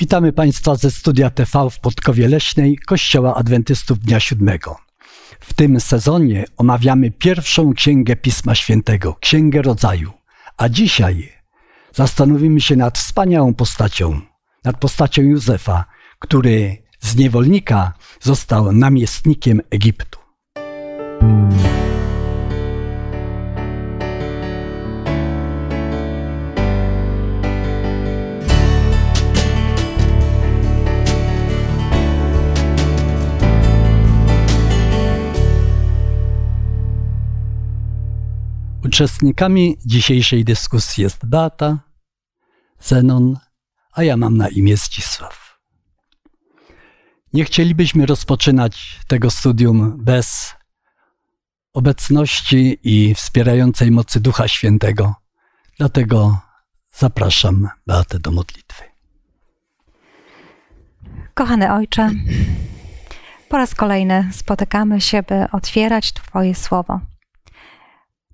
Witamy Państwa ze studia TV w Podkowie Leśnej Kościoła Adwentystów Dnia Siódmego. W tym sezonie omawiamy pierwszą księgę Pisma Świętego, Księgę Rodzaju. A dzisiaj zastanowimy się nad wspaniałą postacią, nad postacią Józefa, który z niewolnika został namiestnikiem Egiptu. Uczestnikami dzisiejszej dyskusji jest Beata, Zenon, a ja mam na imię Zdzisław. Nie chcielibyśmy rozpoczynać tego studium bez obecności i wspierającej mocy Ducha Świętego. Dlatego zapraszam Beatę do modlitwy. Kochany Ojcze, po raz kolejny spotykamy się, by otwierać Twoje słowo.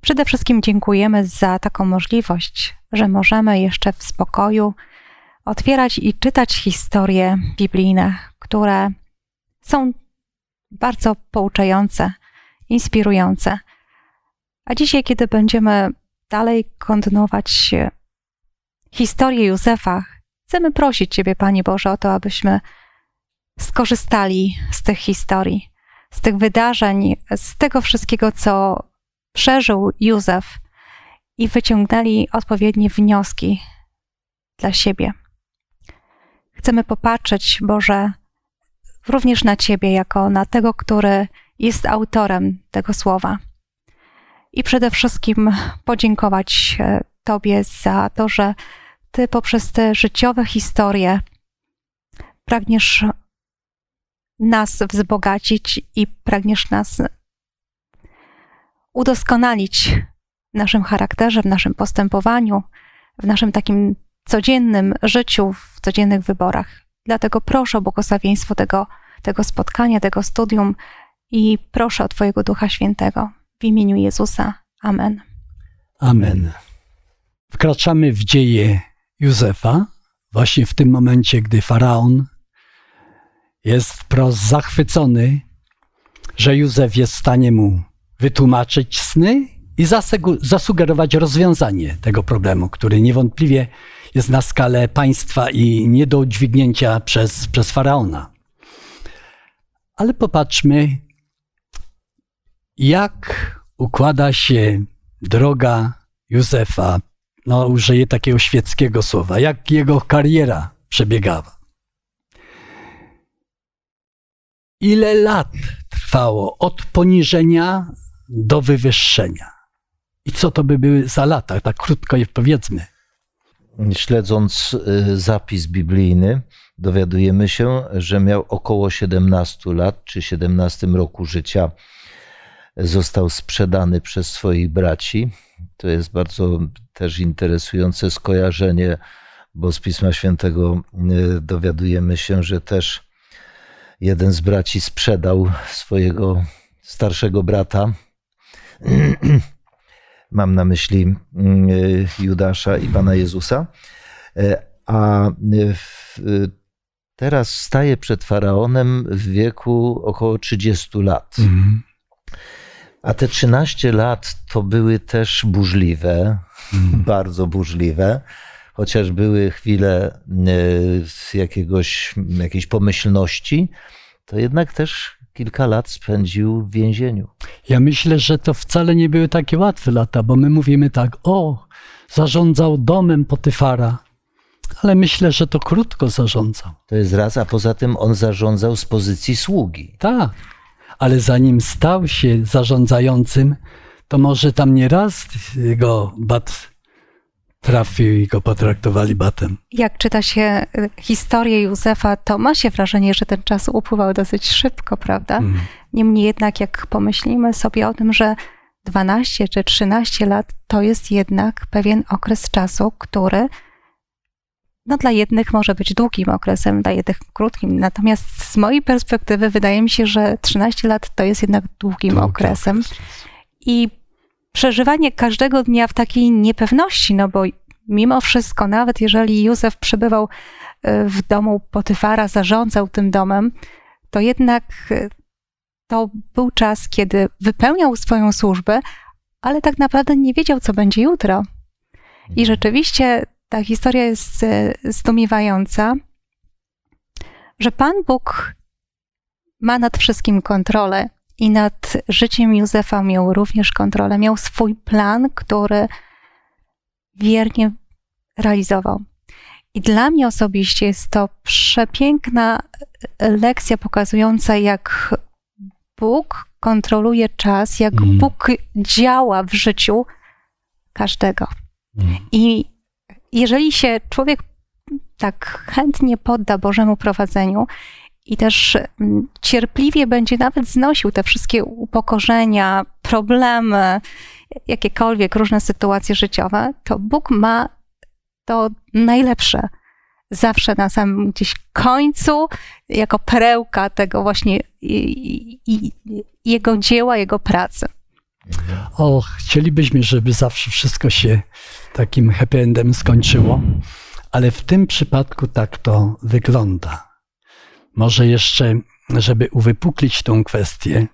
Przede wszystkim dziękujemy za taką możliwość, że możemy jeszcze w spokoju otwierać i czytać historie biblijne, które są bardzo pouczające, inspirujące. A dzisiaj, kiedy będziemy dalej kontynuować historię Józefa, chcemy prosić Ciebie, Panie Boże, o to, abyśmy skorzystali z tych historii, z tych wydarzeń, z tego wszystkiego, co przeżył Józef i wyciągnęli odpowiednie wnioski dla siebie. Chcemy popatrzeć, Boże, również na Ciebie, jako na tego, który jest autorem tego słowa. I przede wszystkim podziękować e, Tobie za to, że Ty poprzez te życiowe historie pragniesz nas wzbogacić i pragniesz nas udoskonalić w naszym charakterze, w naszym postępowaniu, w naszym takim codziennym życiu, w codziennych wyborach. Dlatego proszę o błogosławieństwo tego, tego spotkania, tego studium i proszę o Twojego Ducha Świętego. W imieniu Jezusa. Amen. Amen. Wkraczamy w dzieje Józefa, właśnie w tym momencie, gdy faraon jest wprost zachwycony, że Józef jest w stanie mu wytłumaczyć sny i zasugerować rozwiązanie tego problemu, który niewątpliwie jest na skalę państwa i nie do udźwignięcia przez, przez faraona. Ale popatrzmy, jak układa się droga Józefa, no użyję takiego świeckiego słowa, jak jego kariera przebiegała. Ile lat trwało od poniżenia do wywyższenia. I co to by były za lata? Tak krótko je powiedzmy. Śledząc y, zapis biblijny, dowiadujemy się, że miał około 17 lat, czy 17 roku życia. Został sprzedany przez swoich braci. To jest bardzo też interesujące skojarzenie, bo z Pisma Świętego y, dowiadujemy się, że też jeden z braci sprzedał swojego starszego brata Mam na myśli mm, Judasza i Pana Jezusa. E, a e, teraz staje przed faraonem w wieku około 30 lat. Mhm. A te 13 lat to były też burzliwe, mhm. bardzo burzliwe, chociaż były chwile jakiegoś, jakiejś pomyślności, to jednak też kilka lat spędził w więzieniu. Ja myślę, że to wcale nie były takie łatwe lata, bo my mówimy tak, o, zarządzał domem Potyfara, ale myślę, że to krótko zarządzał. To jest raz, a poza tym on zarządzał z pozycji sługi. Tak, ale zanim stał się zarządzającym, to może tam nie raz go bat trafił i go potraktowali batem. Jak czyta się y, historię Józefa, to ma się wrażenie, że ten czas upływał dosyć szybko, prawda? Mm. Niemniej jednak, jak pomyślimy sobie o tym, że 12 czy 13 lat to jest jednak pewien okres czasu, który no, dla jednych może być długim okresem, dla jednych krótkim. Natomiast z mojej perspektywy wydaje mi się, że 13 lat to jest jednak długim Długi okresem. Okres. I przeżywanie każdego dnia w takiej niepewności, no bo mimo wszystko, nawet jeżeli Józef przebywał e, w domu Potyfara, zarządzał tym domem, to jednak e, to był czas, kiedy wypełniał swoją służbę, ale tak naprawdę nie wiedział, co będzie jutro. I rzeczywiście ta historia jest e, zdumiewająca, że Pan Bóg ma nad wszystkim kontrolę i nad życiem Józefa miał również kontrolę. Miał swój plan, który wiernie realizował. I dla mnie osobiście jest to przepiękna lekcja pokazująca, jak Bóg kontroluje czas, jak mm. Bóg działa w życiu każdego. Mm. I jeżeli się człowiek tak chętnie podda Bożemu prowadzeniu i też mm, cierpliwie będzie nawet znosił te wszystkie upokorzenia, problemy, jakiekolwiek różne sytuacje życiowe, to Bóg ma to najlepsze zawsze na samym gdzieś końcu, jako perełka tego właśnie i, i, jego dzieła, jego pracy. O, chcielibyśmy, żeby zawsze wszystko się takim happy endem skończyło, ale w tym przypadku tak to wygląda. Może jeszcze, żeby uwypuklić tą kwestię,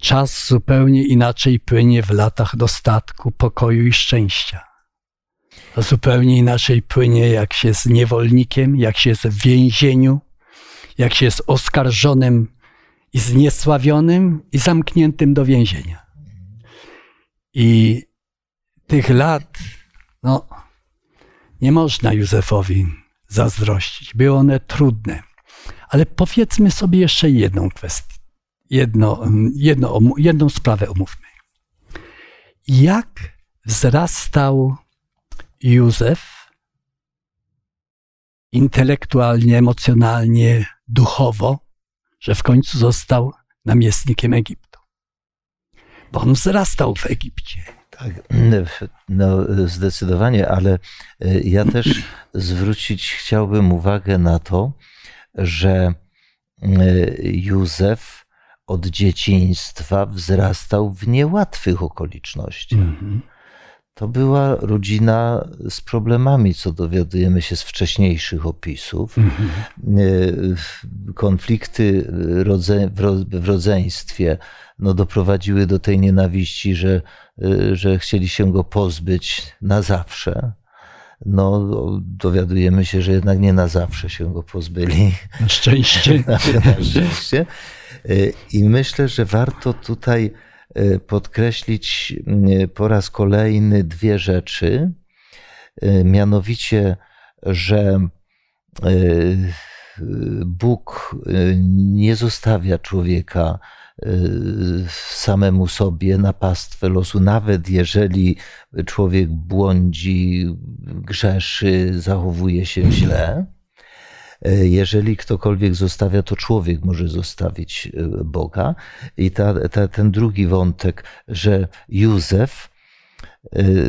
czas zupełnie inaczej płynie w latach dostatku, pokoju i szczęścia. A zupełnie inaczej płynie, jak się jest niewolnikiem, jak się jest w więzieniu, jak się jest oskarżonym i zniesławionym i zamkniętym do więzienia. I tych lat, no, nie można Józefowi zazdrościć. Były one trudne. Ale powiedzmy sobie jeszcze jedną kwestię. Jedno, jedno, jedną sprawę omówmy. Jak wzrastał Józef intelektualnie, emocjonalnie, duchowo, że w końcu został namiestnikiem Egiptu? Bo on wzrastał w Egipcie. Tak, no zdecydowanie, ale e, ja też zwrócić chciałbym uwagę na to, że e, Józef od dzieciństwa wzrastał w niełatwych okoliczniach. Mm-hmm. To była rodzina z problemami, co dowiadujemy się z wcześniejszych opisów. Mm-hmm. Konflikty w rodzeństwie no, doprowadziły do tej nienawiści, że, y, że chcieli się go pozbyć na zawsze. No, dowiadujemy się, że jednak nie na zawsze się go pozbyli. Na szczęście. na, szczęście. Y, I myślę, że warto tutaj podkreślić po raz kolejny dwie rzeczy. Mianowicie, że Bóg nie zostawia człowieka Y, samemu sobie na pastwę losu, nawet jeżeli człowiek błądzi, grzeszy, zachowuje się źle. Y, jeżeli ktokolwiek zostawia, to człowiek może zostawić y, Boga. I ta, ta, ten drugi wątek, że Józef,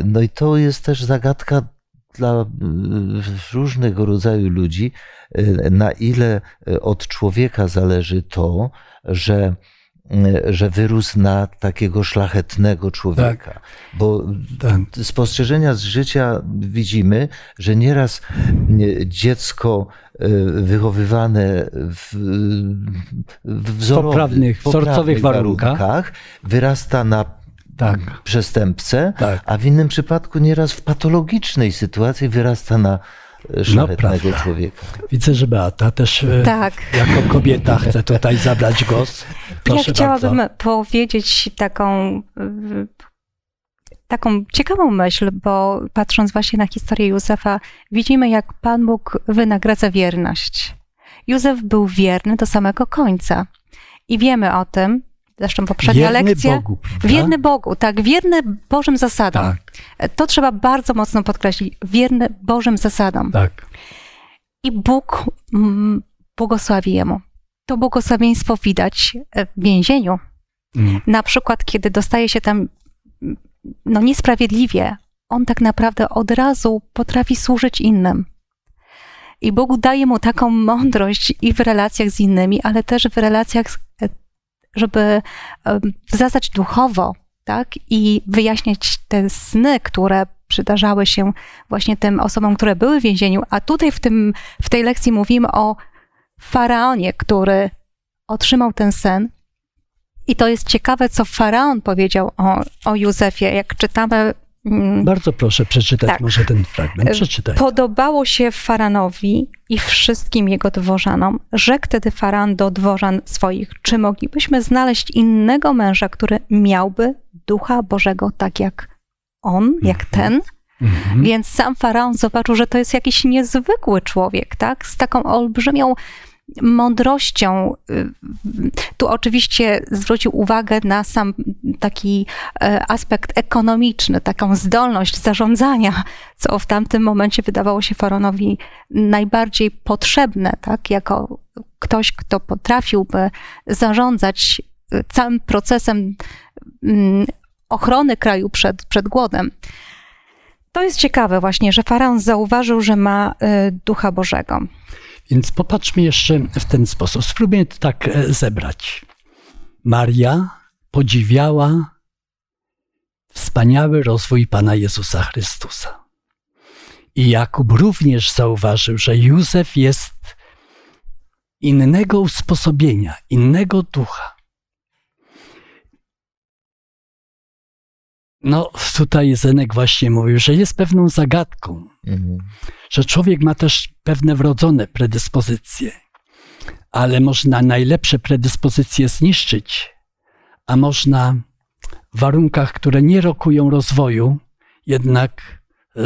no i to jest też zagadka dla różnego rodzaju ludzi, na ile od człowieka zależy to, że że wyrósł na takiego szlachetnego człowieka. Tak. Bo tak. spostrzeżenia z życia widzimy, że nieraz dziecko e, wychowywane w, w wzorowych, poprawnych, wzorcowych warunkach, warunkach wyrasta na tak. przestępcę, tak. a w innym przypadku nieraz w patologicznej sytuacji wyrasta na szlachetnego no, człowieka. Widzę, że Beata też e, tak. jako kobieta chce tutaj zabrać głos. Proszę ja chciałabym bardzo. powiedzieć taką, taką ciekawą myśl, bo patrząc właśnie na historię Józefa, widzimy, jak Pan Bóg wynagradza wierność. Józef był wierny do samego końca. I wiemy o tym, zresztą poprzednia wierny lekcja. Bogu, wierny Bogu, tak, wierny Bożym zasadom. Tak. To trzeba bardzo mocno podkreślić. Wierny Bożym zasadom. Tak. I Bóg mm, błogosławi jemu. To błogosławieństwo widać w więzieniu. Mm. Na przykład, kiedy dostaje się tam no, niesprawiedliwie, on tak naprawdę od razu potrafi służyć innym. I Bóg daje mu taką mądrość i w relacjach z innymi, ale też w relacjach z żeby wzrastać duchowo, tak? I wyjaśniać te sny, które przydarzały się właśnie tym osobom, które były w więzieniu. A tutaj w, tym, w tej lekcji mówimy o faraonie, który otrzymał ten sen. I to jest ciekawe, co faraon powiedział o, o Józefie. Jak czytamy. Bardzo proszę przeczytać tak. może ten fragment. Przeczytaj. Podobało się Faranowi i wszystkim jego dworzanom. Rzekł wtedy Faran do dworzan swoich, czy moglibyśmy znaleźć innego męża, który miałby ducha Bożego tak jak on, jak mhm. ten? Mhm. Więc sam faraon zobaczył, że to jest jakiś niezwykły człowiek, tak? Z taką olbrzymią mądrością. Y, tu oczywiście zwrócił uwagę na sam taki e, aspekt ekonomiczny, taką zdolność zarządzania, co w tamtym momencie wydawało się faraonowi najbardziej potrzebne, tak? Jako ktoś, kto potrafiłby zarządzać y, całym procesem mm, ochrony kraju przed, przed głodem. To jest ciekawe właśnie, że faraon zauważył, że ma y, ducha Bożego. Więc popatrzmy jeszcze w ten sposób. Spróbujmy to tak e, zebrać. Maria podziwiała wspaniały rozwój Pana Jezusa Chrystusa. I Jakub również zauważył, że Józef jest innego usposobienia, innego ducha. No, tutaj Zenek właśnie mówił, że jest pewną zagadką, mhm. że człowiek ma też pewne wrodzone predyspozycje, ale można najlepsze predyspozycje zniszczyć, a można w warunkach, które nie rokują rozwoju, jednak y,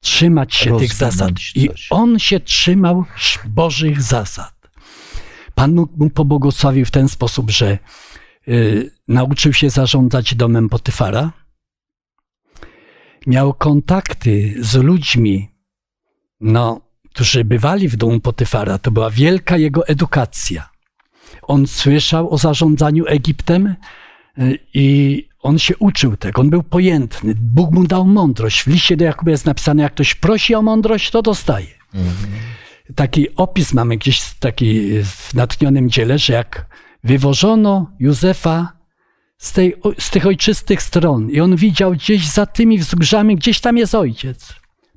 trzymać się tych zasad. I on się trzymał Bożych zasad. Pan mu pobłogosławił w ten sposób, że nauczył się zarządzać domem Potyfara. Miał kontakty z ludźmi, no, którzy bywali w domu Potyfara. To była wielka jego edukacja. On słyszał o zarządzaniu Egiptem y, i on się uczył tego. On był pojętny. Bóg mu dał mądrość. W liście do Jakuba jest napisane, jak ktoś prosi o mądrość, to dostaje. Mhm. Taki opis mamy gdzieś taki w natchnionym dziele, że jak wywożono Józefa z, tej, z tych ojczystych stron i on widział gdzieś za tymi wzgórzami, gdzieś tam jest ojciec,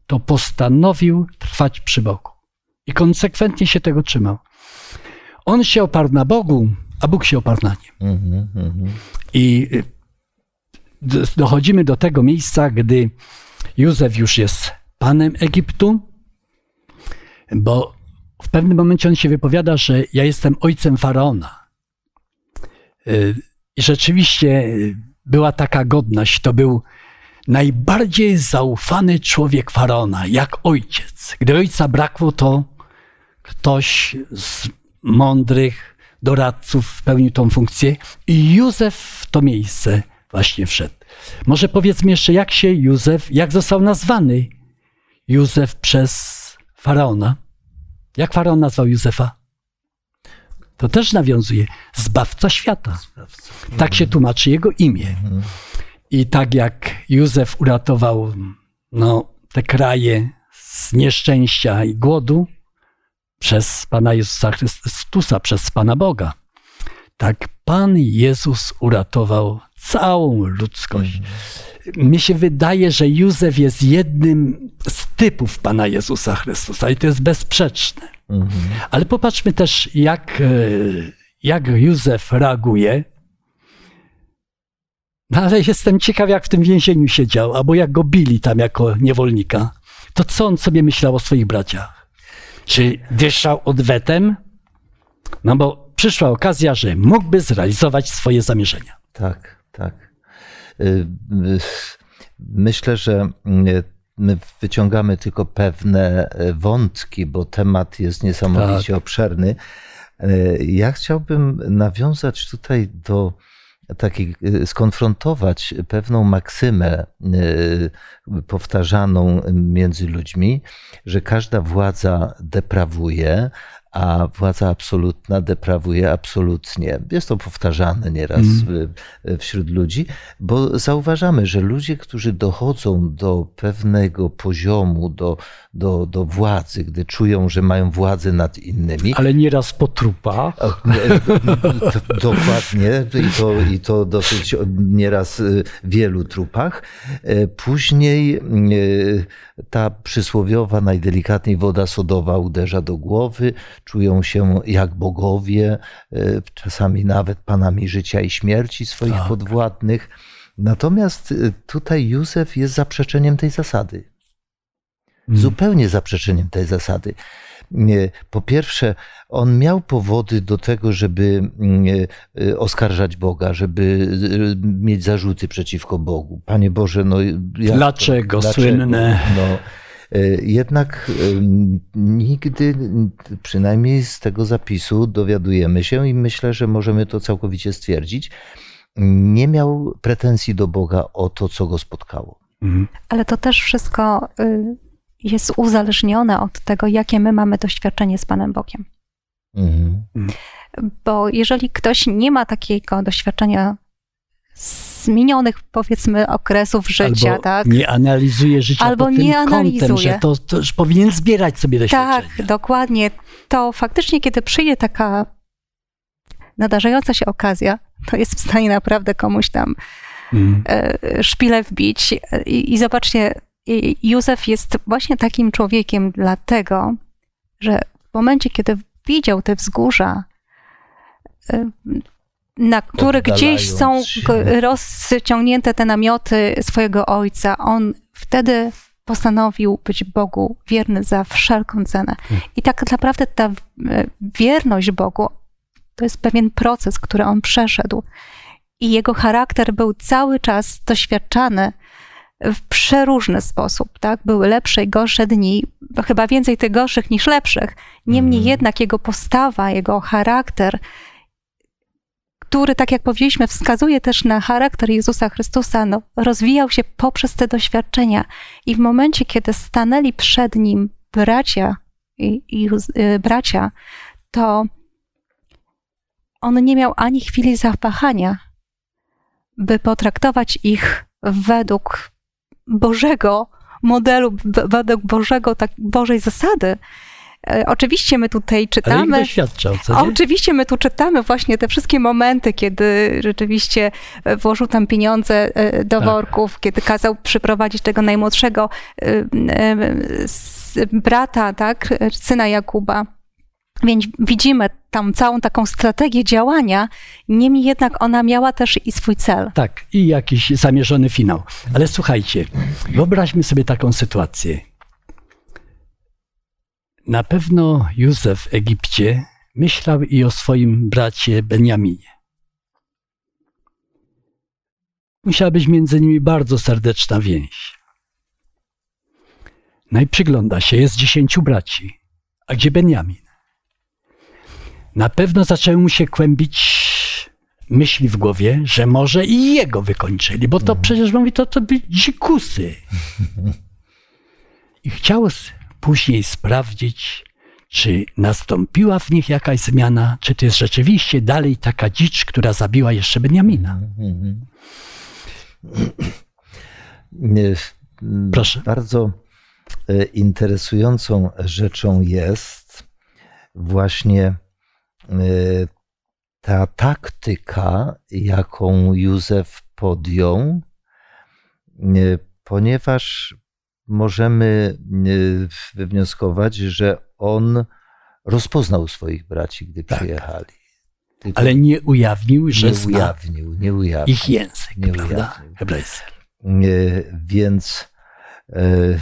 to postanowił trwać przy Bogu. I konsekwentnie się tego trzymał. On się oparł na Bogu, a Bóg się oparł na nim. Mm -hmm. I y, dochodzimy do tego miejsca, gdy Józef już jest panem Egiptu, bo w pewnym momencie on się wypowiada, że ja jestem ojcem faraona. I rzeczywiście była taka godność. To był najbardziej zaufany człowiek faraona, jak ojciec. Gdy ojca brakło, to ktoś z mądrych doradców pełnił tą funkcję i Józef w to miejsce właśnie wszedł. Może powiedzmy jeszcze, jak się Józef, jak został nazwany Józef przez faraona? Jak faraon nazwał Józefa? To też nawiązuje. Zbawca świata. Zbawca. Tak się tłumaczy jego imię. Mhm. I tak jak Józef uratował no, te kraje z nieszczęścia i głodu przez Pana Jezusa Chrystusa, przez Pana Boga, tak Pan Jezus uratował całą ludzkość. Mhm. Mi się wydaje, że Józef jest jednym z typów Pana Jezusa Chrystusa i to jest bezsprzeczne. Mhm. Ale popatrzmy też, jak, e, jak Józef reaguje. No ale jestem ciekaw, jak w tym więzieniu siedział, albo jak go bili tam jako niewolnika. To co on sobie myślał o swoich braciach? Czy dyszał odwetem? No bo przyszła okazja, że mógłby zrealizować swoje zamierzenia. Tak, tak. Y, y, myślę, że y, my wyciągamy tylko pewne e, wątki, bo temat jest niesamowicie tak. obszerny. E, ja chciałbym nawiązać tutaj do takiej, e, skonfrontować pewną maksymę powtarzaną między ludźmi, że każda władza deprawuje, a władza absolutna deprawuje absolutnie. Jest to powtarzane nieraz mm. wśród ludzi, bo zauważamy, że ludzie, którzy dochodzą do pewnego poziomu, do, do, do władzy, gdy czują, że mają władzę nad innymi. Ale nieraz po trupach. Dokładnie, i to, i to dosyć nieraz w wielu trupach. Później ta przysłowiowa, najdelikatniej woda sodowa uderza do głowy, czują się jak bogowie, e, czasami nawet panami życia i śmierci swoich tak. podwładnych. Natomiast e, tutaj Józef jest zaprzeczeniem tej zasady. Hmm. Zupełnie zaprzeczeniem tej zasady. Po pierwsze, on miał powody do tego, żeby mm, e, oskarżać Boga, żeby mieć zarzuty przeciwko Bogu. Panie Boże, no. Dlaczego, dlaczego słynne? No, jednak nigdy, przynajmniej z tego zapisu, dowiadujemy się i myślę, że możemy to całkowicie stwierdzić, nie miał pretensji do Boga o to, co go spotkało. Mhm. Ale to też wszystko y, jest uzależnione od tego, jakie my mamy doświadczenie z Panem Bogiem. Mhm. Bo jeżeli ktoś nie ma takiego doświadczenia z minionych, powiedzmy, okresów życia, Albo tak? Nie analizuje życia Albo pod nie analizuje. Kątem, że to, to już powinien zbierać sobie doświadczenia. Tak, dokładnie. To faktycznie, kiedy przyjdzie taka nadarzająca się okazja, to jest w stanie naprawdę komuś tam mm. szpilę wbić. I, I zobaczcie, Józef jest właśnie takim człowiekiem dlatego, że w momencie, kiedy widział te wzgórza, e, na których gdzieś są rozciągnięte te namioty swojego ojca, on wtedy postanowił być Bogu wierny za wszelką cenę. I tak naprawdę ta e, wierność Bogu to jest pewien proces, który on przeszedł. I jego charakter był cały czas doświadczany w przeróżny sposób, tak? Były lepsze i gorsze dni, chyba więcej tych gorszych niż lepszych. Niemniej mm. jednak jego postawa, jego charakter który, tak jak powiedzieliśmy, wskazuje też na charakter Jezusa Chrystusa, no, rozwijał się poprzez te doświadczenia. I w momencie, kiedy stanęli przed nim bracia, i, i y, bracia, to on nie miał ani chwili zapahania, by potraktować ich według Bożego modelu, według Bożego, tak, Bożej zasady. E, oczywiście my tutaj czytamy. Ale doświadczał, co nie? Oczywiście my tu czytamy właśnie te wszystkie momenty, kiedy rzeczywiście e, włożył tam pieniądze e, do tak. worków, kiedy kazał przyprowadzić tego najmłodszego brata, tak, syna Jakuba. Więc widzimy tam całą taką strategię działania, niemniej jednak ona miała też i swój cel. Tak, i jakiś zamierzony finał. Ale słuchajcie, wyobraźmy sobie taką sytuację. Na pewno Józef w Egipcie myślał i o swoim bracie Benjaminie. Musiała być między nimi bardzo serdeczna więź. No i przygląda się, jest dziesięciu braci. A gdzie Benjamin? Na pewno zaczęły mu się kłębić myśli w głowie, że może i jego wykończyli, bo to mhm. przecież mówi, to, to by dzikusy. I chciał później sprawdzić, czy nastąpiła w nich jakaś zmiana, czy to jest rzeczywiście dalej taka dzicz, która zabiła jeszcze Beniamina. Proszę. Bardzo e, interesującą rzeczą jest właśnie e, ta taktyka, jaką Józef podjął, e, ponieważ możemy e, wywnioskować, że on rozpoznał swoich braci, gdy tak. przyjechali. Tylko Ale nie ujawnił, że nie ujawnił, nie ujawnił. Ich język, nie prawda? Hebrajski. Więc E,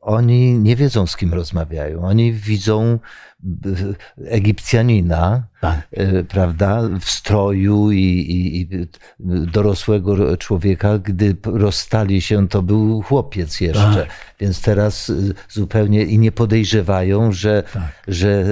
oni nie wiedzą, z kim rozmawiają. Oni widzą e, Egipcjanina, tak. E, prawda, w stroju i, i, i, dorosłego człowieka. Gdy rozstali się, to był chłopiec jeszcze. Tak. Więc teraz zupełnie i nie podejrzewają, że, tak. że,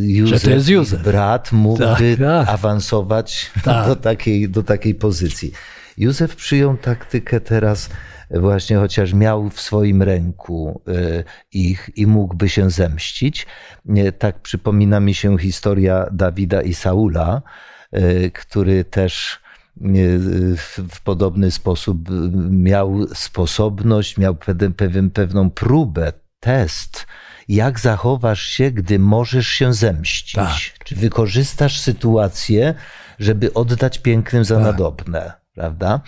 Józef, że to jest Józef. brat mógłby tak, tak. awansować Do, takiej, do takiej pozycji. Józef przyjął taktykę teraz właśnie, chociaż miał w swoim ręku e, ich i mógłby się zemścić. Tak przypomina mi się historia Dawida i Saula, e, który też w podobny sposób miał sposobność, miał pewien, pewną próbę, test, jak zachowasz się, gdy możesz się zemścić. Tak. Czy wykorzystasz sytuację, żeby oddać pięknym za tak. nadobne, prawda?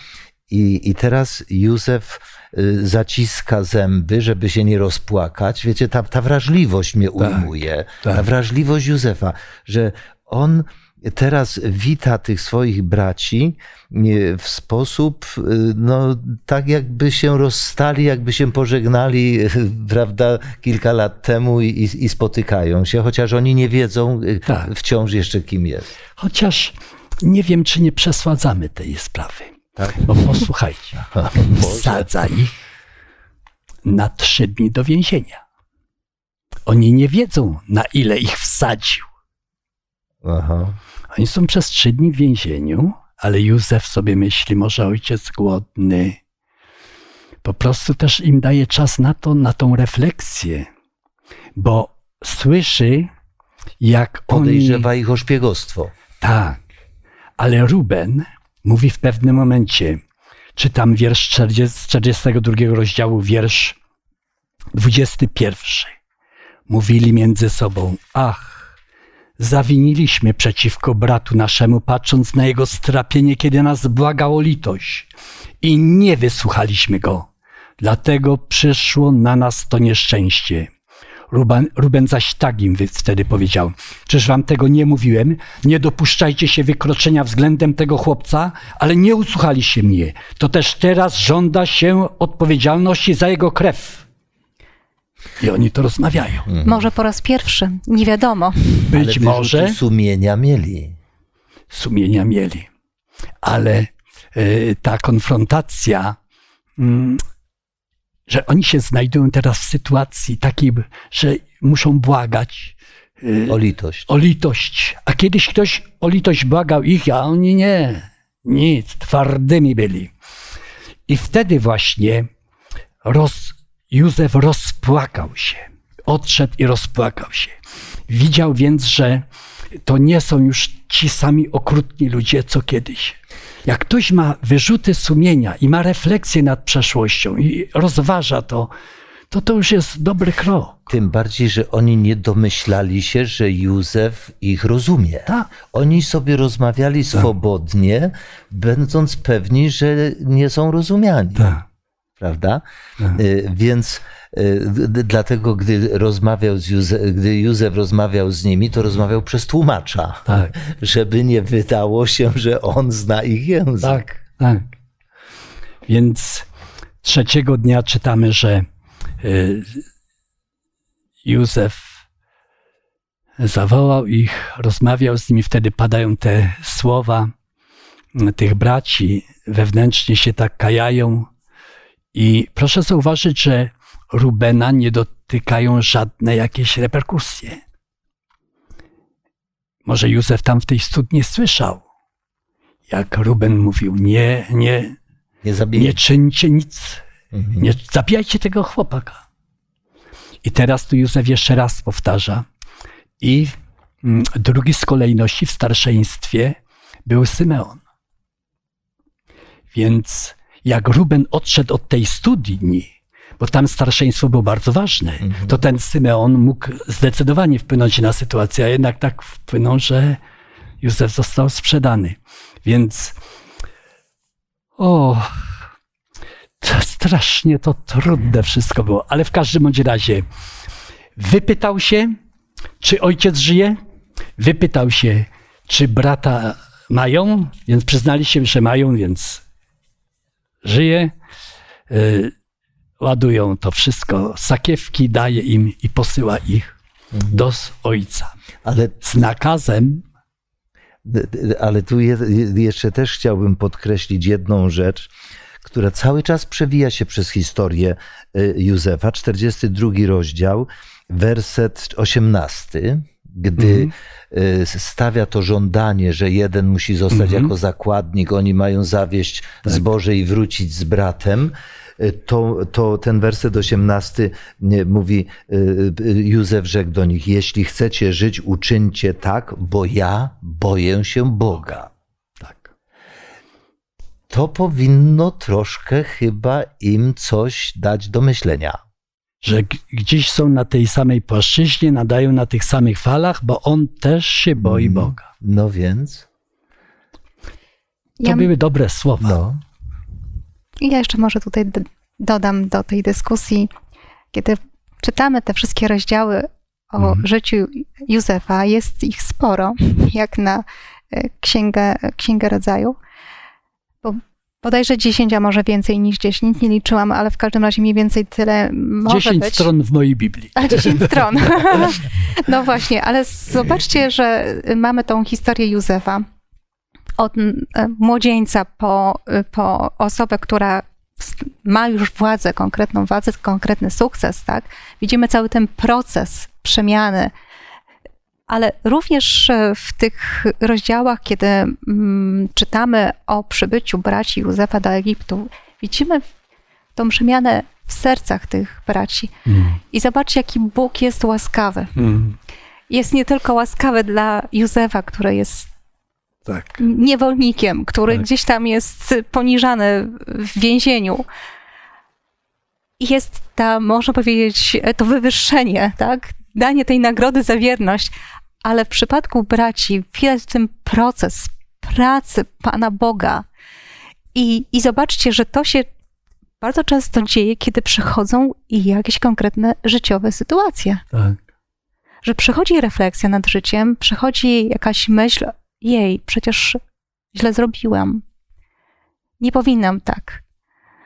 I, I teraz Józef y, zaciska zęby, żeby się nie rozpłakać. Wiecie, ta, ta wrażliwość mnie tak, ujmuje. Tak. Ta wrażliwość Józefa, że on teraz wita tych swoich braci w sposób, y, no, tak jakby się rozstali, jakby się pożegnali, prawda, kilka lat temu i, i spotykają się, chociaż oni nie wiedzą y, tak. wciąż jeszcze kim jest. Chociaż nie wiem, czy nie przesładzamy tej sprawy. Tak? Bo posłuchajcie, wsadza ich na trzy dni do więzienia. Oni nie wiedzą, na ile ich wsadził. Aha. Oni są przez trzy dni w więzieniu, ale Józef sobie myśli, może ojciec głodny. Po prostu też im daje czas na to, na tą refleksję, bo słyszy, jak Podejrzewa oni... ich o szpiegostwo. Tak, ale Ruben mówi w pewnym momencie, czytam wiersz 40, 42 rozdziału, wiersz 21. Mówili między sobą, ach, zawiniliśmy przeciwko bratu naszemu, patrząc na jego strapienie, kiedy nas błagał o litość i nie wysłuchaliśmy go. Dlatego przyszło na nas to nieszczęście. Ruben, Ruben zaś tak im wtedy powiedział: Czyż wam tego nie mówiłem? Nie dopuszczajcie się wykroczenia względem tego chłopca, ale nie usłuchaliście mnie. To też teraz żąda się odpowiedzialności za jego krew. I oni to rozmawiają. Mhm. Może po raz pierwszy, nie wiadomo. Być Ale może. Sumienia mieli. Sumienia mieli. Ale y, ta konfrontacja, y, że oni się znajdują teraz w sytuacji takiej, że muszą błagać. Y, o litość. O litość. A kiedyś ktoś o litość błagał ich, a oni nie. Nic, twardymi byli. I wtedy właśnie roz, Józef rozpłakał się. Odszedł i rozpłakał się. Widział więc, że to nie są już ci sami okrutni ludzie, co kiedyś. Jak ktoś ma wyrzuty sumienia i ma refleksję nad przeszłością i rozważa to, to to już jest dobry krok. Tym bardziej, że oni nie domyślali się, że Józef ich rozumie. Tak. Oni sobie rozmawiali tak. swobodnie, będąc pewni, że nie są rozumiani. Tak prawda? Mhm. Y, więc dlatego, gdy rozmawiał z Józef, gdy Józef rozmawiał z nimi, to rozmawiał przez tłumacza, tak. żeby nie wydało się, że on zna ich język. Tak, tak. Więc trzeciego dnia czytamy, że y, Józef zawołał ich, rozmawiał z nimi, wtedy padają te słowa tych braci, wewnętrznie się tak kajają, i proszę zauważyć, że Rubena nie dotykają żadne jakieś reperkusje. Może Józef tam w tej studni słyszał, jak Ruben mówił: Nie, nie, nie, nie czyńcie nic, mhm. nie zabijajcie tego chłopaka. I teraz tu Józef jeszcze raz powtarza. I mm, drugi z kolejności w starszeństwie był Symeon. Więc jak Ruben odszedł od tej studni, bo tam starszeństwo było bardzo ważne, mhm. to ten Symeon mógł zdecydowanie wpłynąć na sytuację, a jednak tak wpłynął, że Józef został sprzedany. Więc o, to strasznie to trudne wszystko było, ale w każdym bądź razie wypytał się, czy ojciec żyje, wypytał się, czy brata mają, więc przyznali się, że mają, więc żyje, y, ładują to wszystko, sakiewki daje im i posyła ich mhm. do ojca. Ale z nakazem. Ale tu jeszcze też chciałbym podkreślić jedną rzecz, która cały czas przewija się przez historię y, Józefa, 42 rozdział, werset 18. gdy Mhm. y, stawia to żądanie, że jeden musi zostać Mhm. jako zakładnik, oni mają zawieść zboże i wrócić z bratem, to, to ten werset 18 nie, mówi, y, y, Józef rzekł do nich, jeśli chcecie żyć, uczyńcie tak, bo ja boję się Boga. Tak. To powinno troszkę chyba im coś dać do myślenia. Że gdzieś są na tej samej płaszczyźnie, nadają na tych samych falach, bo on też się boi Mhm. Boga. No więc, To Ja, były dobre słowa. no. Ja jeszcze może tutaj dodam do tej dyskusji, kiedy czytamy te wszystkie rozdziały o Mhm. życiu Józefa, jest ich sporo, jak na e, księgę, księgę rodzaju. Bo bodajże 10, a może więcej niż 10, nie liczyłam, ale w każdym razie mniej więcej tyle może 10 być. stron w mojej Biblii. A 10 stron. No właśnie, ale zobaczcie, że mamy tą historię Józefa. Od e, młodzieńca po, e, po osobę, która ma już władzę, konkretną władzę, konkretny sukces, tak? Widzimy cały ten proces przemiany. Ale również e, w tych rozdziałach, kiedy mm, czytamy o przybyciu braci Józefa do Egiptu, widzimy tą przemianę w sercach tych braci. Mm. I zobaczcie, jaki Bóg jest łaskawy. Mm. Jest nie tylko łaskawy dla Józefa, który jest Tak. niewolnikiem, który Tak. gdzieś tam jest poniżany w więzieniu. I Jest ta, można powiedzieć, to wywyższenie, tak? Danie tej nagrody za wierność. Ale w przypadku braci widać ten proces pracy Pana Boga. I, I zobaczcie, że to się bardzo często dzieje, kiedy przychodzą jakieś konkretne życiowe sytuacje tak. że przychodzi refleksja nad życiem, przychodzi jakaś myśl, jej, przecież źle zrobiłam. Nie powinnam tak.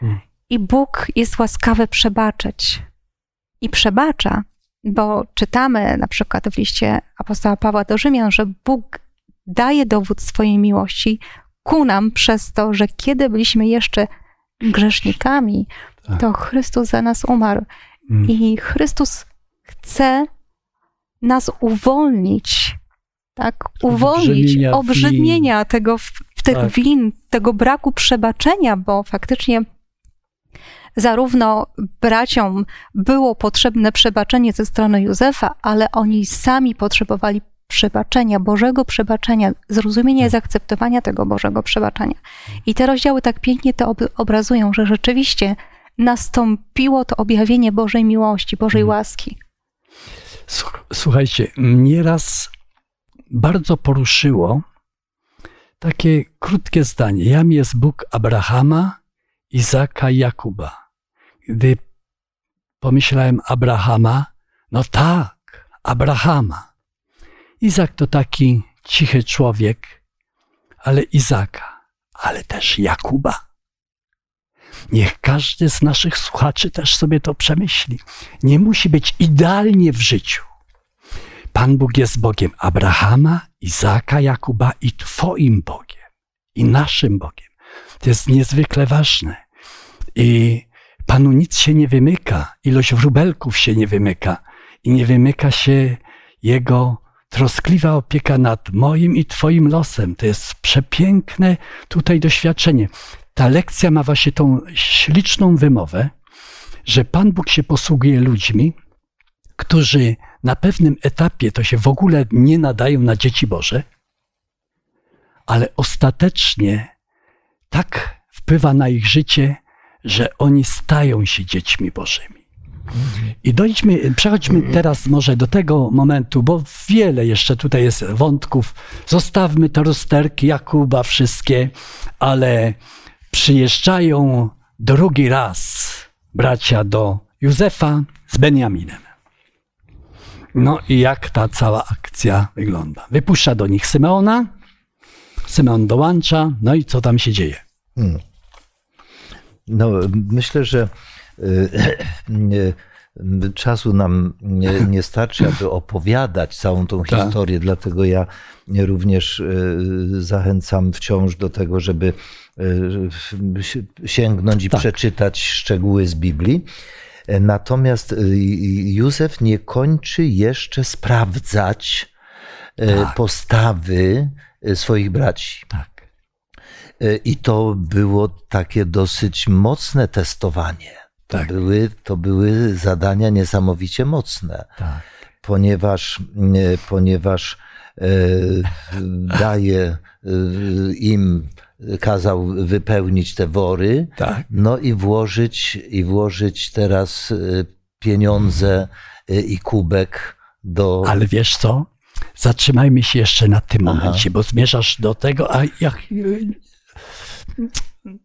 Hmm. I Bóg jest łaskawy przebaczyć. I przebacza, bo czytamy na przykład w liście apostoła Pawła do Rzymian, że Bóg daje dowód swojej miłości ku nam przez to, że kiedy byliśmy jeszcze grzesznikami, Tak. to Chrystus za nas umarł. Mm. I Chrystus chce nas uwolnić, tak? Uwolnić Obrzemienia obrzydmienia tego, w- tych Tak. win, tego braku przebaczenia, bo faktycznie zarówno braciom było potrzebne przebaczenie ze strony Józefa, ale oni sami potrzebowali przebaczenia, Bożego przebaczenia, zrozumienia i zaakceptowania tego Bożego przebaczenia. I te rozdziały tak pięknie to ob- obrazują, że rzeczywiście nastąpiło to objawienie Bożej miłości, Bożej łaski. Słuch- Słuchajcie, mnie raz bardzo poruszyło takie krótkie zdanie. Jam jest Bóg Abrahama, Izaka i Jakuba. Gdy pomyślałem Abrahama, no tak, Abrahama. Izak to taki cichy człowiek, ale Izaka, ale też Jakuba. Niech każdy z naszych słuchaczy też sobie to przemyśli. Nie musi być idealnie w życiu. Pan Bóg jest Bogiem Abrahama, Izaka, Jakuba i Twoim Bogiem, i naszym Bogiem. To jest niezwykle ważne. I Panu nic się nie wymyka, ilość wróbelków się nie wymyka i nie wymyka się Jego troskliwa opieka nad moim i Twoim losem. To jest przepiękne tutaj doświadczenie. Ta lekcja ma właśnie tą śliczną wymowę, że Pan Bóg się posługuje ludźmi, którzy na pewnym etapie to się w ogóle nie nadają na dzieci Boże, ale ostatecznie tak wpływa na ich życie, że oni stają się dziećmi Bożymi. I dojdźmy, przechodźmy teraz może do tego momentu, bo wiele jeszcze tutaj jest wątków. Zostawmy te rozterki Jakuba, wszystkie, ale przyjeżdżają drugi raz bracia do Józefa z Benjaminem. No i jak ta cała akcja wygląda? Wypuszcza do nich Symeona, Symeon dołącza, no i co tam się dzieje? Hmm. No, myślę, że y, y, czasu nam nie, nie starczy, aby opowiadać całą tą Tak. historię, dlatego ja również zachęcam wciąż do tego, żeby si- sięgnąć i Tak. przeczytać szczegóły z Biblii. Natomiast y, Józef nie kończy jeszcze sprawdzać e, Tak. postawy e, swoich braci. Tak. E, I to było takie dosyć mocne testowanie. To, Tak. były, to były zadania niesamowicie mocne, Tak. ponieważ, e, ponieważ e, daje e, im, kazał wypełnić te wory, Tak. no i włożyć, i włożyć teraz e, pieniądze e, i kubek do. Ale wiesz co? Zatrzymajmy się jeszcze na tym Aha. momencie, bo zmierzasz do tego, a jak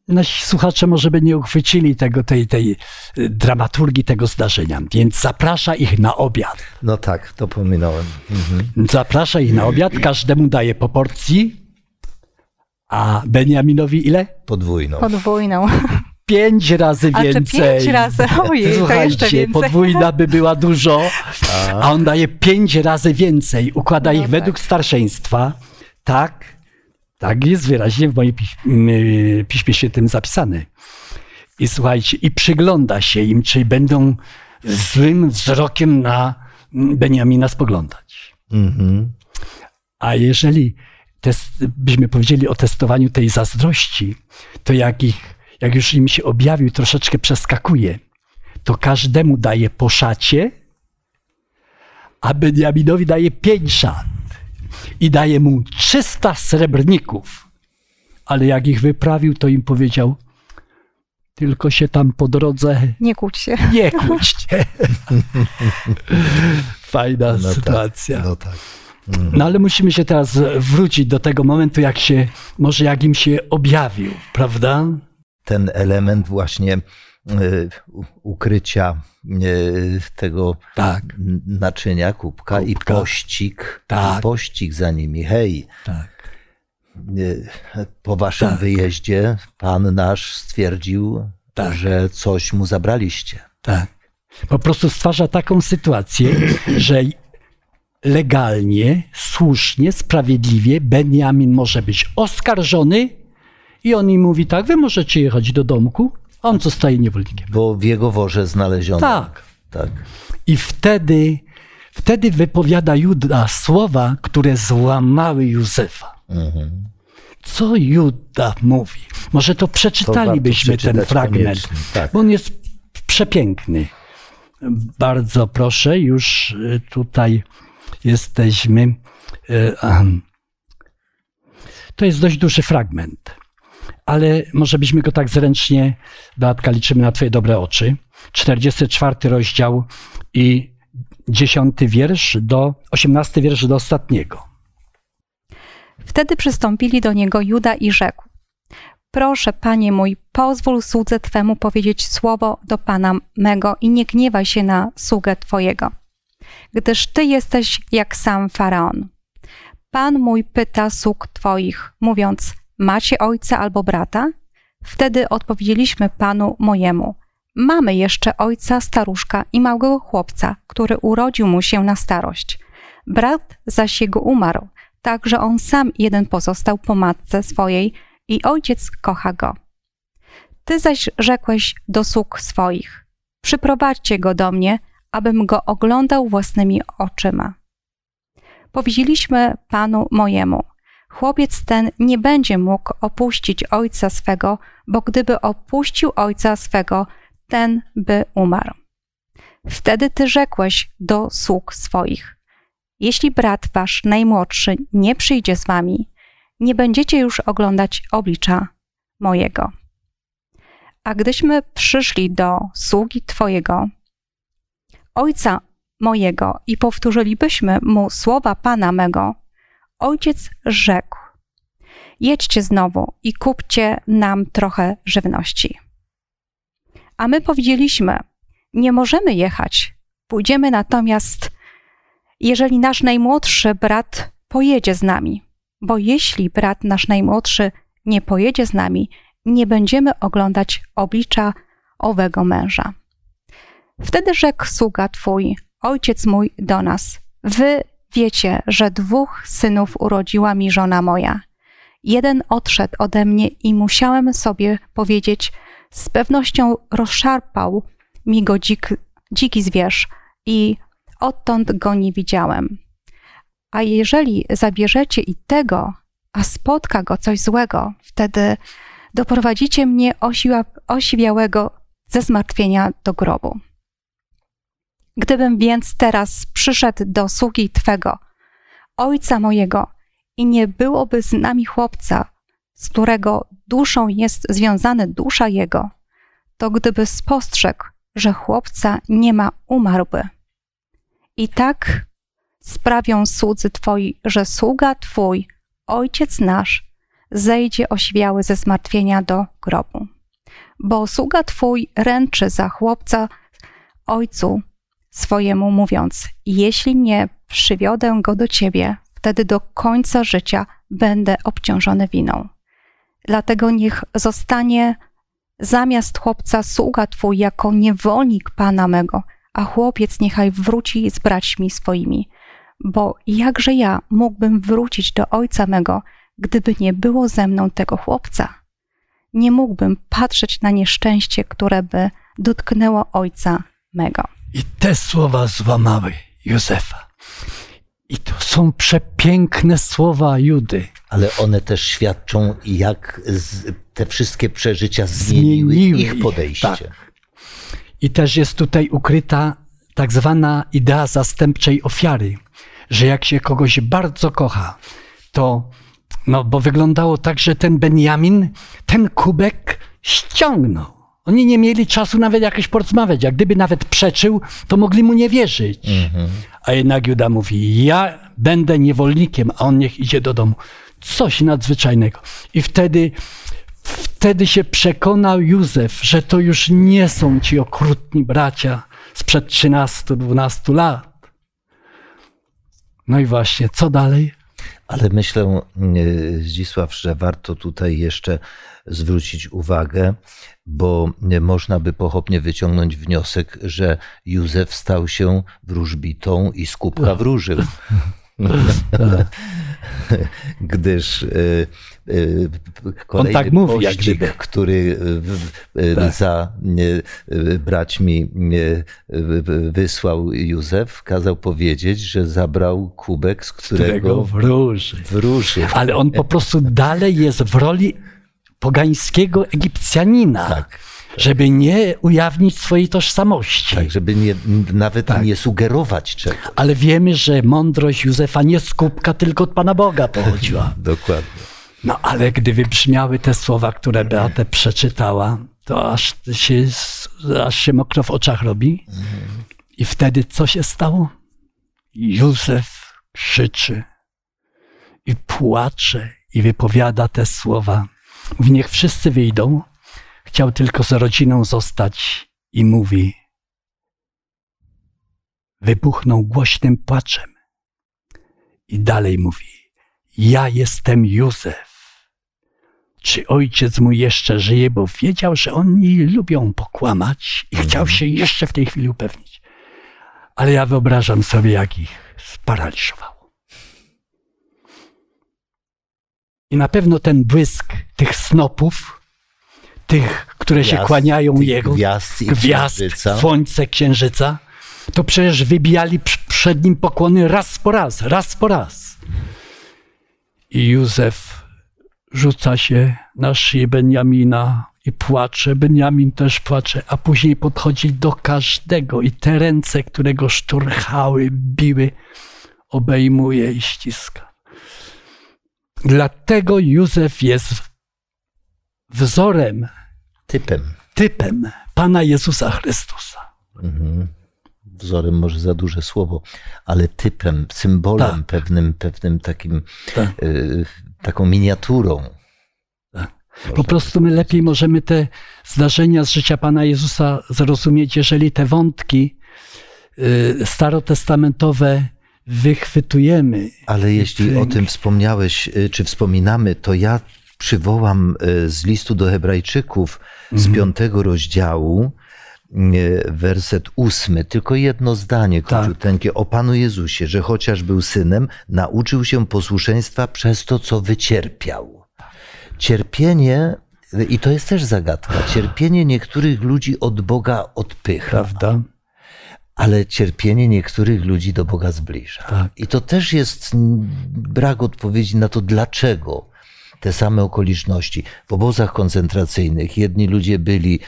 nasi słuchacze może by nie uchwycili tego, tej, tej y, dramaturgii tego zdarzenia, więc zaprasza ich na obiad. No tak, to pominąłem. Mhm. Zaprasza ich na obiad, każdemu daje po porcji, a Beniaminowi ile? Podwójną. Podwójną. Pięć razy A czy więcej. pięć razy? Ojej, to jeszcze Słuchajcie, więcej. podwójna by była dużo, a on daje pięć razy więcej. Układa No ich tak. według starszeństwa. Tak, tak jest wyraźnie w moim piśmie, piśmie świętym zapisane. I słuchajcie, i przygląda się im, czy będą złym wzrokiem na Beniamina spoglądać. Mhm. A jeżeli test, byśmy powiedzieli o testowaniu tej zazdrości, to jak, ich, jak już im się objawił, troszeczkę przeskakuje, to każdemu daje po szacie, a Beniaminowi daje pięć szat i daje mu 300 srebrników. Ale jak ich wyprawił, to im powiedział, tylko się tam po drodze Nie kłóć się. nie kłóćcie. Fajna No tak, sytuacja. No tak. No ale musimy się teraz wrócić do tego momentu, jak się, może jak im się objawił, prawda? Ten element właśnie u- ukrycia e, tego Tak, naczynia, kubka, i Kubka. pościg, Tak. i pościg za nimi. Hej, tak. e, po waszym Tak. wyjeździe pan nasz stwierdził, Tak. że coś mu zabraliście. Tak. Po prostu stwarza taką sytuację, że legalnie, słusznie, sprawiedliwie Benjamin może być oskarżony i on im mówi tak, wy możecie jechać do domku, a on zostaje niewolnikiem. Bo w jego worze znaleziono. Tak. tak. I wtedy, wtedy wypowiada Juda słowa, które złamały Józefa. Mhm. Co Juda mówi? Może to przeczytalibyśmy To ten fragment, tak. bo on jest przepiękny. Bardzo proszę, już y, tutaj jesteśmy. ahem. To jest dość duży fragment, ale może byśmy go tak zręcznie, Beatka, liczymy na Twoje dobre oczy. 44 rozdział i 10 wiersz do 18 wiersz do ostatniego. Wtedy przystąpili do niego Juda i rzekł: Proszę, panie mój, pozwól słudze twemu powiedzieć słowo do pana mego i nie gniewaj się na sługę twojego, gdyż ty jesteś jak sam faraon. Pan mój pyta sług twoich, mówiąc: Macie ojca albo brata? Wtedy odpowiedzieliśmy panu mojemu: Mamy jeszcze ojca, staruszka i małego chłopca, który urodził mu się na starość. Brat zaś jego umarł, tak że on sam jeden pozostał po matce swojej i ojciec kocha go. Ty zaś rzekłeś do sług swoich: Przyprowadźcie go do mnie, abym go oglądał własnymi oczyma. Powiedzieliśmy panu mojemu: Chłopiec ten nie będzie mógł opuścić ojca swego, bo gdyby opuścił ojca swego, ten by umarł. Wtedy ty rzekłeś do sług swoich: Jeśli brat wasz najmłodszy nie przyjdzie z wami, nie będziecie już oglądać oblicza mojego. A gdyśmy przyszli do sługi twojego, ojca mojego i powtórzylibyśmy mu słowa pana mego, ojciec rzekł: Jedźcie znowu i kupcie nam trochę żywności. A my powiedzieliśmy: Nie możemy jechać. Pójdziemy natomiast, jeżeli nasz najmłodszy brat pojedzie z nami. Bo jeśli brat nasz najmłodszy nie pojedzie z nami, nie będziemy oglądać oblicza owego męża. Wtedy rzekł sługa twój, ojciec mój do nas: Wy wiecie, że dwóch synów urodziła mi żona moja. Jeden odszedł ode mnie i musiałem sobie powiedzieć: Z pewnością rozszarpał mi go dzik, dziki zwierz i odtąd go nie widziałem. A jeżeli zabierzecie i tego, a spotka go coś złego, wtedy doprowadzicie mnie osiła, osiwiałego ze zmartwienia do grobu. Gdybym więc teraz przyszedł do sługi Twego, ojca mojego, i nie byłoby z nami chłopca, z którego duszą jest związana dusza jego, to gdyby spostrzegł, że chłopca nie ma, umarłby. I tak sprawią słudzy Twoi, że sługa Twój, ojciec nasz, zejdzie oświały ze zmartwienia do grobu. Bo sługa Twój ręczy za chłopca ojcu swojemu, mówiąc: Jeśli nie przywiodę go do Ciebie, wtedy do końca życia będę obciążony winą. Dlatego niech zostanie zamiast chłopca sługa twój jako niewolnik pana mego, a chłopiec niechaj wróci z braćmi swoimi. Bo jakże ja mógłbym wrócić do ojca mego, gdyby nie było ze mną tego chłopca? Nie mógłbym patrzeć na nieszczęście, które by dotknęło ojca mego. I te słowa złamały Józefa. I to są przepiękne słowa Judy. Ale one też świadczą, jak te wszystkie przeżycia zmieniły, Zmieniły ich ich, podejście. tak. I też jest tutaj ukryta tak zwana idea zastępczej ofiary, że jak się kogoś bardzo kocha, to, no bo wyglądało tak, że ten Benjamin ten kubek ściągnął. Oni nie mieli czasu nawet jakoś porozmawiać. Jak gdyby nawet przeczył, to mogli mu nie wierzyć. A jednak Juda mówi, ja będę niewolnikiem, a on niech idzie do domu. Coś nadzwyczajnego. I wtedy, wtedy się przekonał Józef, że to już nie są ci okrutni bracia sprzed 13-12 lat. No i właśnie, co dalej? Ale myślę, e, Zdzisław, że warto tutaj jeszcze zwrócić uwagę, bo można by pochopnie wyciągnąć wniosek, że Józef stał się wróżbitą i z kubka wróżył. Gdyż e, e, kolejny tak mówi, jak pościg, gdyby. który w- Tak. za e, braćmi wysłał Józef, kazał powiedzieć, że zabrał kubek, z Którego którego wróży. wróżył. Ale on po prostu dalej jest w roli pogańskiego Egipcjanina, Tak. żeby nie ujawnić swojej tożsamości. Tak, żeby nie, nawet Tak. nie sugerować czego. Ale wiemy, że mądrość Józefa nie z kubka, tylko od Pana Boga pochodziła. Dokładnie. No ale gdy wybrzmiały te słowa, które Beatę przeczytała, to aż się, aż się mokro w oczach robi. I wtedy co się stało? Józef krzyczy i płacze i wypowiada te słowa. Mówi, niech wszyscy wyjdą. Chciał tylko z rodziną zostać i mówi. Wybuchnął głośnym płaczem. I dalej mówi, ja jestem Józef. Czy ojciec mój jeszcze żyje, bo wiedział, że oni lubią pokłamać i chciał się jeszcze w tej chwili upewnić. Ale ja wyobrażam sobie, jak ich sparaliżowało. I na pewno ten błysk tych snopów, tych, które się Gwiazd, kłaniają tych jego, gwiazd gwiazd, księżyca. słońce, księżyca, to przecież wybijali przed nim pokłony raz po raz, raz po raz. I Józef rzuca się na szyję Benjamina i płacze. Benjamin też płacze, a później podchodzi do każdego i te ręce, które go szturchały, biły, obejmuje i ściska. Dlatego Józef jest wzorem, Typem. typem Pana Jezusa Chrystusa. Wzorem może za duże słowo, ale typem, symbolem, Tak. pewnym, pewnym takim, Tak. y, taką miniaturą. Po prostu my lepiej możemy te zdarzenia z życia Pana Jezusa zrozumieć, jeżeli te wątki y, starotestamentowe wychwytujemy. Ale jeśli o pięknie. tym wspomniałeś, y, czy wspominamy, to ja przywołam y, z listu do Hebrajczyków z Mhm. piątego rozdziału y, werset ósmy, tylko jedno zdanie Tak. króciuteńkie o Panu Jezusie, że chociaż był synem, nauczył się posłuszeństwa przez to, co wycierpiał. Cierpienie, i to jest też zagadka, cierpienie niektórych ludzi od Boga odpycha. Prawda? Ale cierpienie niektórych ludzi do Boga zbliża. Tak. I to też jest brak odpowiedzi na to, dlaczego te same okoliczności. W obozach koncentracyjnych jedni ludzie byli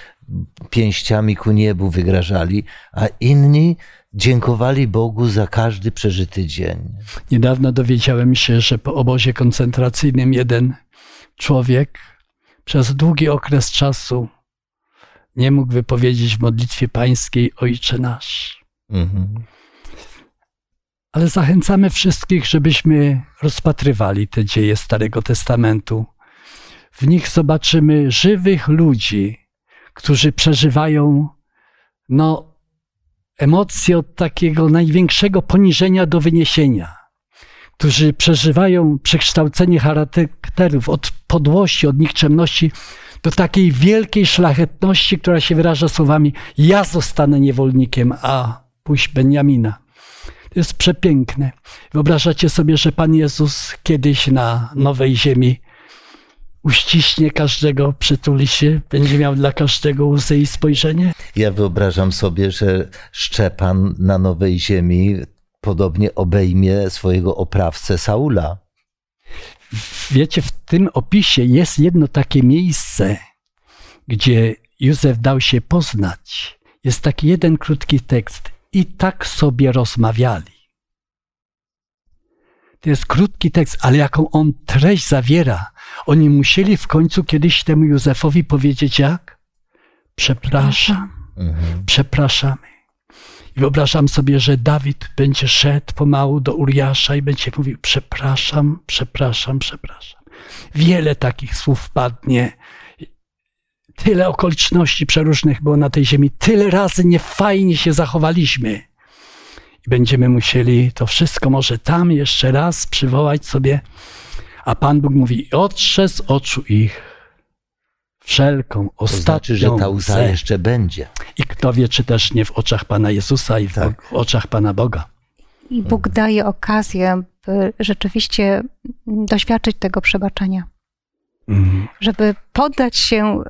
pięściami ku niebu, wygrażali, a inni dziękowali Bogu za każdy przeżyty dzień. Niedawno dowiedziałem się, że po obozie koncentracyjnym jeden człowiek przez długi okres czasu nie mógł wypowiedzieć w modlitwie pańskiej Ojcze Nasz. Mhm. Ale zachęcamy wszystkich, żebyśmy rozpatrywali te dzieje Starego Testamentu. W nich zobaczymy żywych ludzi, którzy przeżywają no, emocje od takiego największego poniżenia do wyniesienia, którzy przeżywają przekształcenie charakterów od podłości, od nikczemności do takiej wielkiej szlachetności, która się wyraża słowami: Ja zostanę niewolnikiem, a pójść Benjamina. To jest przepiękne. Wyobrażacie sobie, że Pan Jezus kiedyś na nowej ziemi uściśnie każdego, przytuli się, będzie miał dla każdego łzy i spojrzenie? Ja wyobrażam sobie, że Szczepan na nowej ziemi podobnie obejmie swojego oprawcę Saula. Wiecie, w tym opisie jest jedno takie miejsce, gdzie Józef dał się poznać. Jest taki jeden krótki tekst. I tak sobie rozmawiali. To jest krótki tekst, ale jaką on treść zawiera. Oni musieli w końcu kiedyś temu Józefowi powiedzieć jak? Przepraszam, Mhm. przepraszamy. I wyobrażam sobie, że Dawid będzie szedł pomału do Uriasza i będzie mówił przepraszam, przepraszam, przepraszam. Wiele takich słów padnie. Tyle okoliczności przeróżnych było na tej ziemi. Tyle razy niefajnie się zachowaliśmy. I będziemy musieli to wszystko może tam jeszcze raz przywołać sobie. A Pan Bóg mówi, otrze z oczu ich wszelką To ostatnią znaczy, że ta łza jeszcze będzie. I kto wie, czy też nie w oczach Pana Jezusa i w, Tak. w oczach Pana Boga. I Bóg daje okazję, by rzeczywiście doświadczyć tego przebaczenia. Mhm. żeby poddać się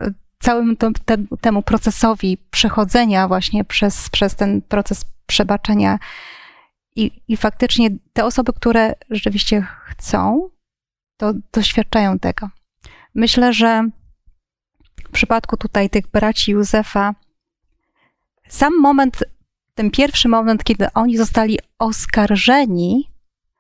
całemu to- te, temu procesowi przechodzenia właśnie przez, przez ten proces przebaczenia. I, I faktycznie te osoby, które rzeczywiście chcą, to doświadczają tego. Myślę, że w przypadku tutaj tych braci Józefa, sam moment, ten pierwszy moment, kiedy oni zostali oskarżeni,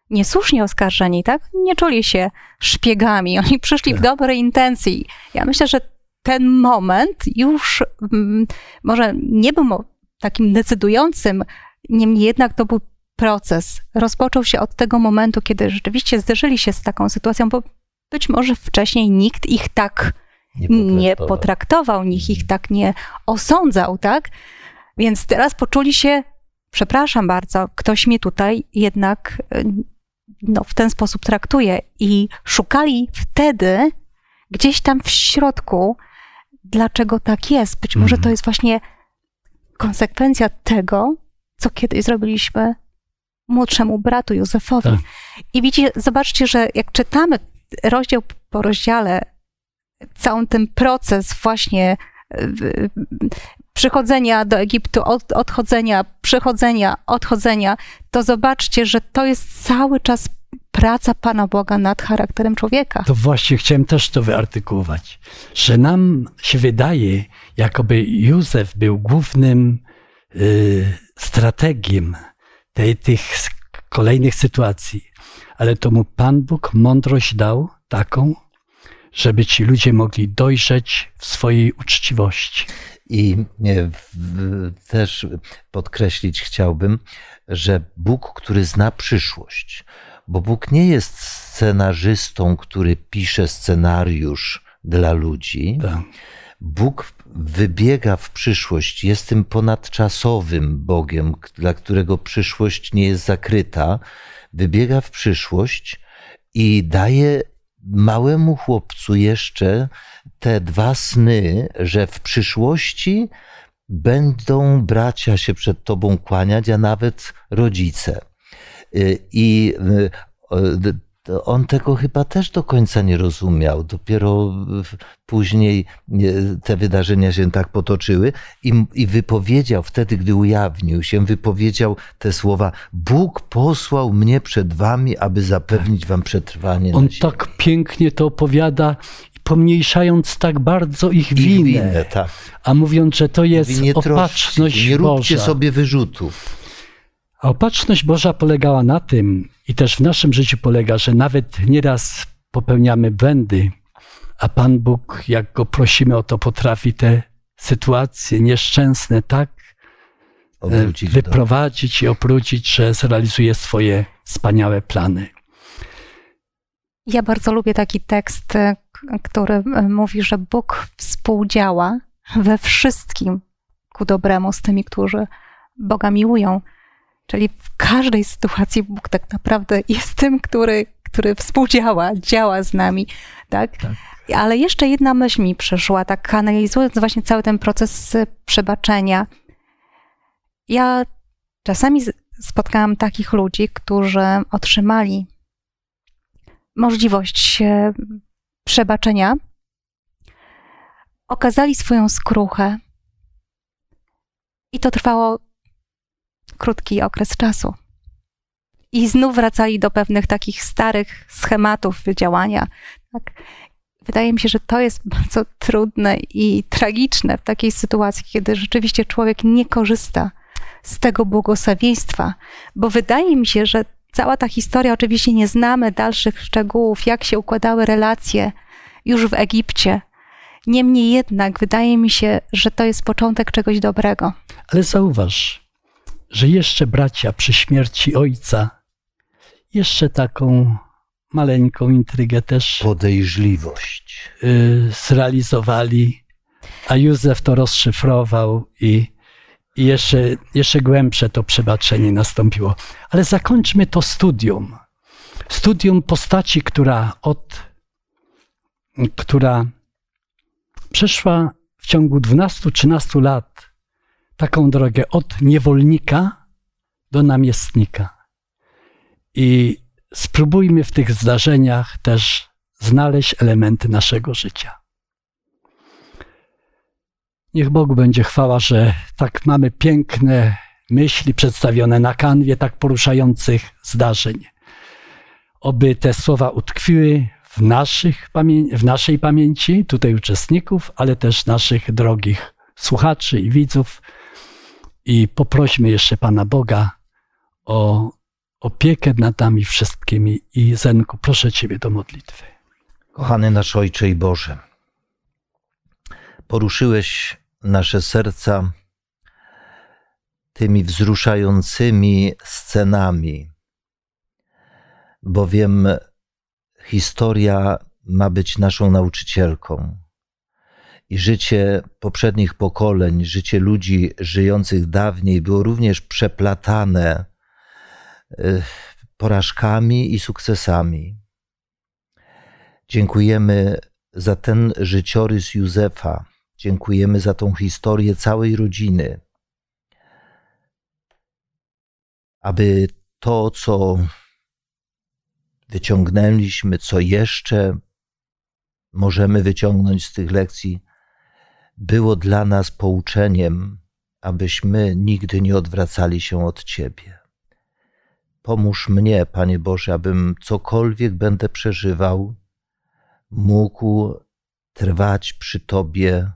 niesłusznie oskarżeni, tak? Nie czuli się szpiegami. Oni przyszli w Tak. dobrej intencji. Ja myślę, że ten moment już mm, może nie był takim decydującym, niemniej jednak to był proces. Rozpoczął się od tego momentu, kiedy rzeczywiście zderzyli się z taką sytuacją, bo być może wcześniej nikt ich tak nie potraktował, nikt ich tak nie osądzał, tak? Więc teraz poczuli się, przepraszam bardzo, ktoś mnie tutaj jednak y, no, w ten sposób traktuje. I szukali wtedy gdzieś tam w środku, dlaczego tak jest. Być może to Mhm. jest właśnie konsekwencja tego, co kiedyś zrobiliśmy młodszemu bratu Józefowi. Tak. I widzicie, zobaczcie, że jak czytamy rozdział po rozdziale, cały ten proces właśnie y, przychodzenia do Egiptu, od, odchodzenia, przychodzenia, odchodzenia, to zobaczcie, że to jest cały czas praca Pana Boga nad charakterem człowieka. To właśnie chciałem też to wyartykułować, że nam się wydaje, jakoby Józef był głównym y, strategiem tej, tych kolejnych sytuacji, ale to mu Pan Bóg mądrość dał taką, żeby ci ludzie mogli dojrzeć w swojej uczciwości. I e, w- też podkreślić chciałbym, że Bóg, który zna przyszłość, bo Bóg nie jest scenarzystą, który pisze scenariusz dla ludzi. Tak. Bóg wybiega w przyszłość, jest tym ponadczasowym Bogiem, dla którego przyszłość nie jest zakryta. Wybiega w przyszłość i daje małemu chłopcu jeszcze te dwa sny, że w przyszłości będą bracia się przed tobą kłaniać, a nawet rodzice. Y, I y, on tego chyba też do końca nie rozumiał. Dopiero później te wydarzenia się tak potoczyły i, i wypowiedział wtedy, gdy ujawnił się, wypowiedział te słowa: Bóg posłał mnie przed wami, aby zapewnić wam przetrwanie. On tak pięknie to opowiada pomniejszając tak bardzo ich winę, ich winę tak. a mówiąc, że to jest nie opatrzność nie róbcie Boża. sobie wyrzutów. A opatrzność Boża polegała na tym, i też w naszym życiu polega, że nawet nieraz popełniamy błędy, a Pan Bóg, jak go prosimy o to, potrafi te sytuacje nieszczęsne tak e, Obrócić wyprowadzić do. i obrócić, że zrealizuje swoje wspaniałe plany. Ja bardzo lubię taki tekst, e, który e, mówi, że Bóg współdziała we wszystkim ku dobremu z tymi, którzy Boga miłują. Czyli w każdej sytuacji Bóg tak naprawdę jest tym, który, który współdziała, działa z nami. Tak? tak? Ale jeszcze jedna myśl mi przyszła, tak analizując właśnie cały ten proces przebaczenia. Ja czasami spotkałam takich ludzi, którzy otrzymali możliwość przebaczenia, okazali swoją skruchę i to trwało krótki okres czasu. I znów wracali do pewnych takich starych schematów działania. Tak? Wydaje mi się, że to jest bardzo trudne i tragiczne w takiej sytuacji, kiedy rzeczywiście człowiek nie korzysta z tego błogosławieństwa, bo wydaje mi się, że cała ta historia, oczywiście nie znamy dalszych szczegółów, jak się układały relacje już w Egipcie. Niemniej jednak wydaje mi się, że to jest początek czegoś dobrego. Ale zauważ, że jeszcze bracia przy śmierci ojca jeszcze taką maleńką intrygę też podejrzliwość y, zrealizowali, a Józef to rozszyfrował i, i jeszcze, jeszcze głębsze to przebaczenie nastąpiło. Ale zakończmy to studium. Studium postaci, która od która przeszła w ciągu 12-13 lat taką drogę od niewolnika do namiestnika. I spróbujmy w tych zdarzeniach też znaleźć elementy naszego życia. Niech Bogu będzie chwała, że tak mamy piękne myśli przedstawione na kanwie tak poruszających zdarzeń. Oby te słowa utkwiły w, naszych, w naszej pamięci, tutaj uczestników, ale też naszych drogich słuchaczy i widzów. I poprośmy jeszcze Pana Boga o opiekę nad nami wszystkimi. I Zenku, proszę Ciebie do modlitwy. Kochany nasz Ojcze i Boże, poruszyłeś nasze serca tymi wzruszającymi scenami, bowiem historia ma być naszą nauczycielką. I życie poprzednich pokoleń, życie ludzi żyjących dawniej było również przeplatane y, porażkami i sukcesami. Dziękujemy za ten życiorys Józefa. Dziękujemy za tą historię całej rodziny. Aby to, co wyciągnęliśmy, co jeszcze możemy wyciągnąć z tych lekcji, było dla nas pouczeniem, abyśmy nigdy nie odwracali się od Ciebie. Pomóż mnie, Panie Boże, abym cokolwiek będę przeżywał, mógł trwać przy Tobie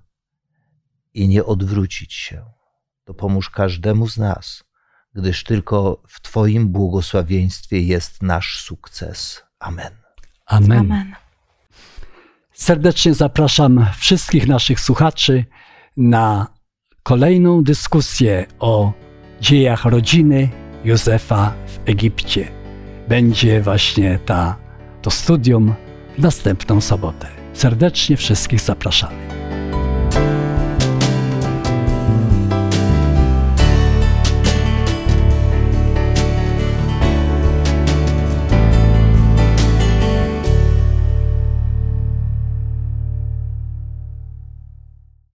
i nie odwrócić się. To pomóż każdemu z nas gdyż tylko w Twoim błogosławieństwie jest nasz sukces. Amen. Amen. Amen. Serdecznie zapraszam wszystkich naszych słuchaczy na kolejną dyskusję o dziejach rodziny Józefa w Egipcie. Będzie właśnie ta, to studium w następną sobotę. Serdecznie wszystkich zapraszamy.